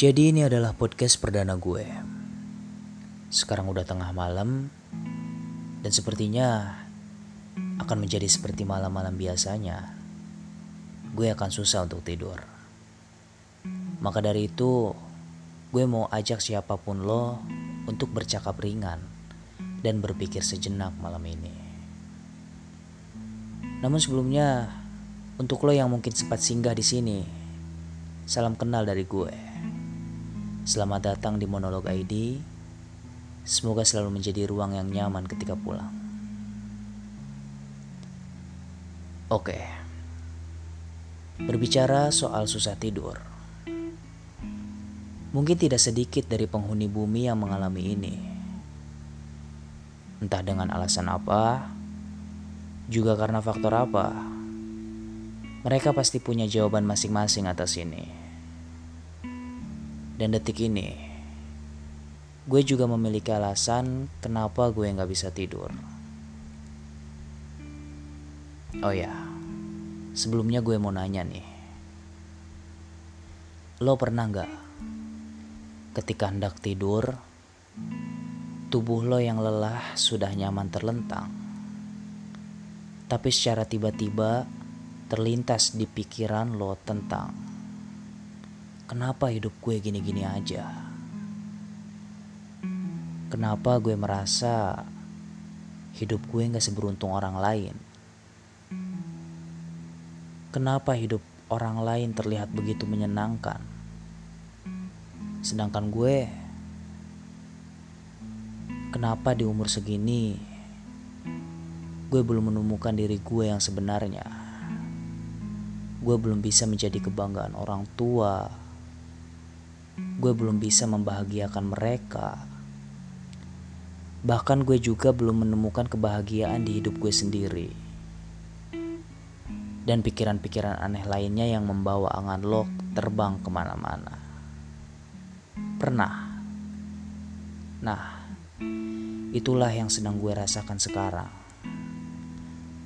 Jadi ini adalah podcast perdana gue. Sekarang udah tengah malam dan sepertinya akan menjadi seperti malam-malam biasanya. Gue akan susah untuk tidur. Maka dari itu, gue mau ajak siapa pun lo untuk bercakap ringan dan berpikir sejenak malam ini. Namun sebelumnya, untuk lo yang mungkin sempat singgah di sini, salam kenal dari gue. Selamat datang di Monolog ID. Semoga selalu menjadi ruang yang nyaman ketika pulang. Oke. Berbicara soal susah tidur. Mungkin tidak sedikit dari penghuni bumi yang mengalami ini. Entah dengan alasan apa, juga karena faktor apa. Mereka pasti punya jawaban masing-masing atas ini. Dan detik ini, gue juga memiliki alasan kenapa gue nggak bisa tidur. Oh ya, sebelumnya gue mau nanya nih. Lo pernah nggak ketika hendak tidur, tubuh lo yang lelah sudah nyaman terlentang, tapi secara tiba-tiba terlintas di pikiran lo tentang Kenapa hidup gue gini-gini aja? Kenapa gue merasa hidup gue gak seberuntung orang lain? Kenapa hidup orang lain terlihat begitu menyenangkan? Sedangkan gue, kenapa di umur segini gue belum menemukan diri gue yang sebenarnya? Gue belum bisa menjadi kebanggaan orang tua, gue belum bisa membahagiakan mereka. Bahkan gue juga belum menemukan kebahagiaan di hidup gue sendiri. Dan pikiran-pikiran aneh lainnya yang membawa angan lo terbang ke mana-mana. Pernah. Nah, itulah yang sedang gue rasakan sekarang.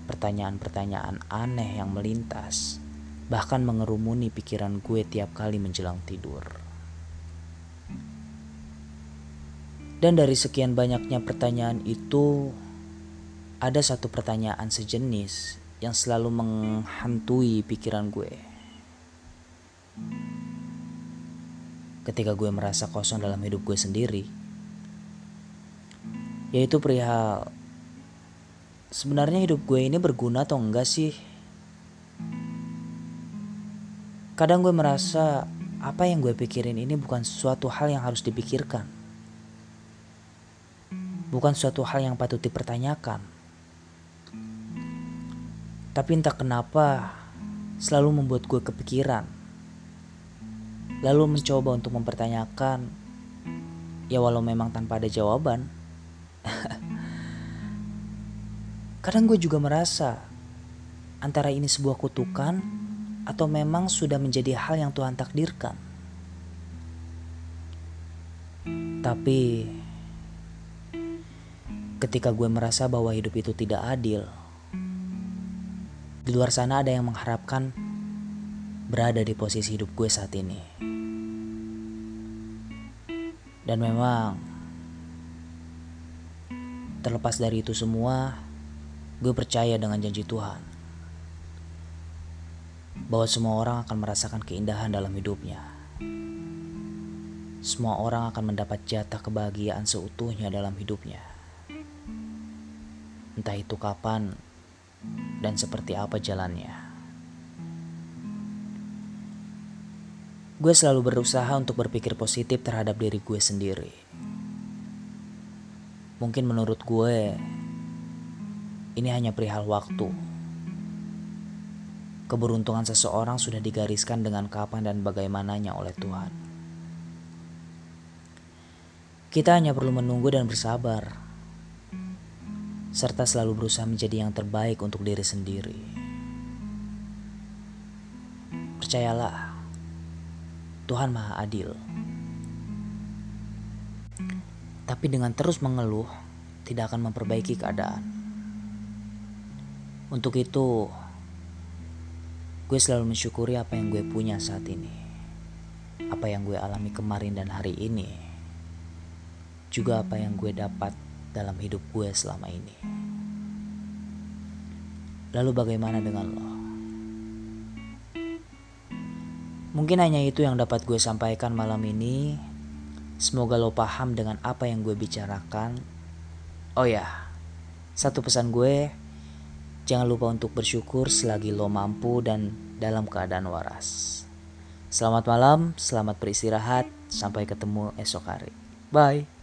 Pertanyaan-pertanyaan aneh yang melintas, bahkan mengerumuni pikiran gue tiap kali menjelang tidur. Dan dari sekian banyaknya pertanyaan itu, ada satu pertanyaan sejenis yang selalu menghantui pikiran gue. Ketika gue merasa kosong dalam hidup gue sendiri, yaitu perihal sebenarnya hidup gue ini berguna atau enggak sih? Kadang gue merasa apa yang gue pikirin ini bukan suatu hal yang harus dipikirkan bukan suatu hal yang patut dipertanyakan. Tapi entah kenapa selalu membuat gue kepikiran. Lalu mencoba untuk mempertanyakan, ya walau memang tanpa ada jawaban. Kadang gue juga merasa antara ini sebuah kutukan atau memang sudah menjadi hal yang Tuhan takdirkan. Tapi ketika gue merasa bahwa hidup itu tidak adil. Di luar sana ada yang mengharapkan berada di posisi hidup gue saat ini. Dan memang terlepas dari itu semua, gue percaya dengan janji Tuhan bahwa semua orang akan merasakan keindahan dalam hidupnya. Semua orang akan mendapat jatah kebahagiaan seutuhnya dalam hidupnya entah itu kapan dan seperti apa jalannya. Gue selalu berusaha untuk berpikir positif terhadap diri gue sendiri. Mungkin menurut gue, ini hanya perihal waktu. Keberuntungan seseorang sudah digariskan dengan kapan dan bagaimananya oleh Tuhan. Kita hanya perlu menunggu dan bersabar serta selalu berusaha menjadi yang terbaik untuk diri sendiri. Percayalah, Tuhan Maha Adil. Tapi dengan terus mengeluh, tidak akan memperbaiki keadaan. Untuk itu, gue selalu mensyukuri apa yang gue punya saat ini. apa yang gue alami kemarin dan hari ini, juga apa yang gue dapat dalam hidup gue selama ini. Lalu bagaimana dengan lo? Mungkin hanya itu yang dapat gue sampaikan malam ini. Semoga lo paham dengan apa yang gue bicarakan. Oh ya, satu pesan gue, jangan lupa untuk bersyukur selagi lo mampu dan dalam keadaan waras. Selamat malam, selamat beristirahat, sampai ketemu esok hari. Bye.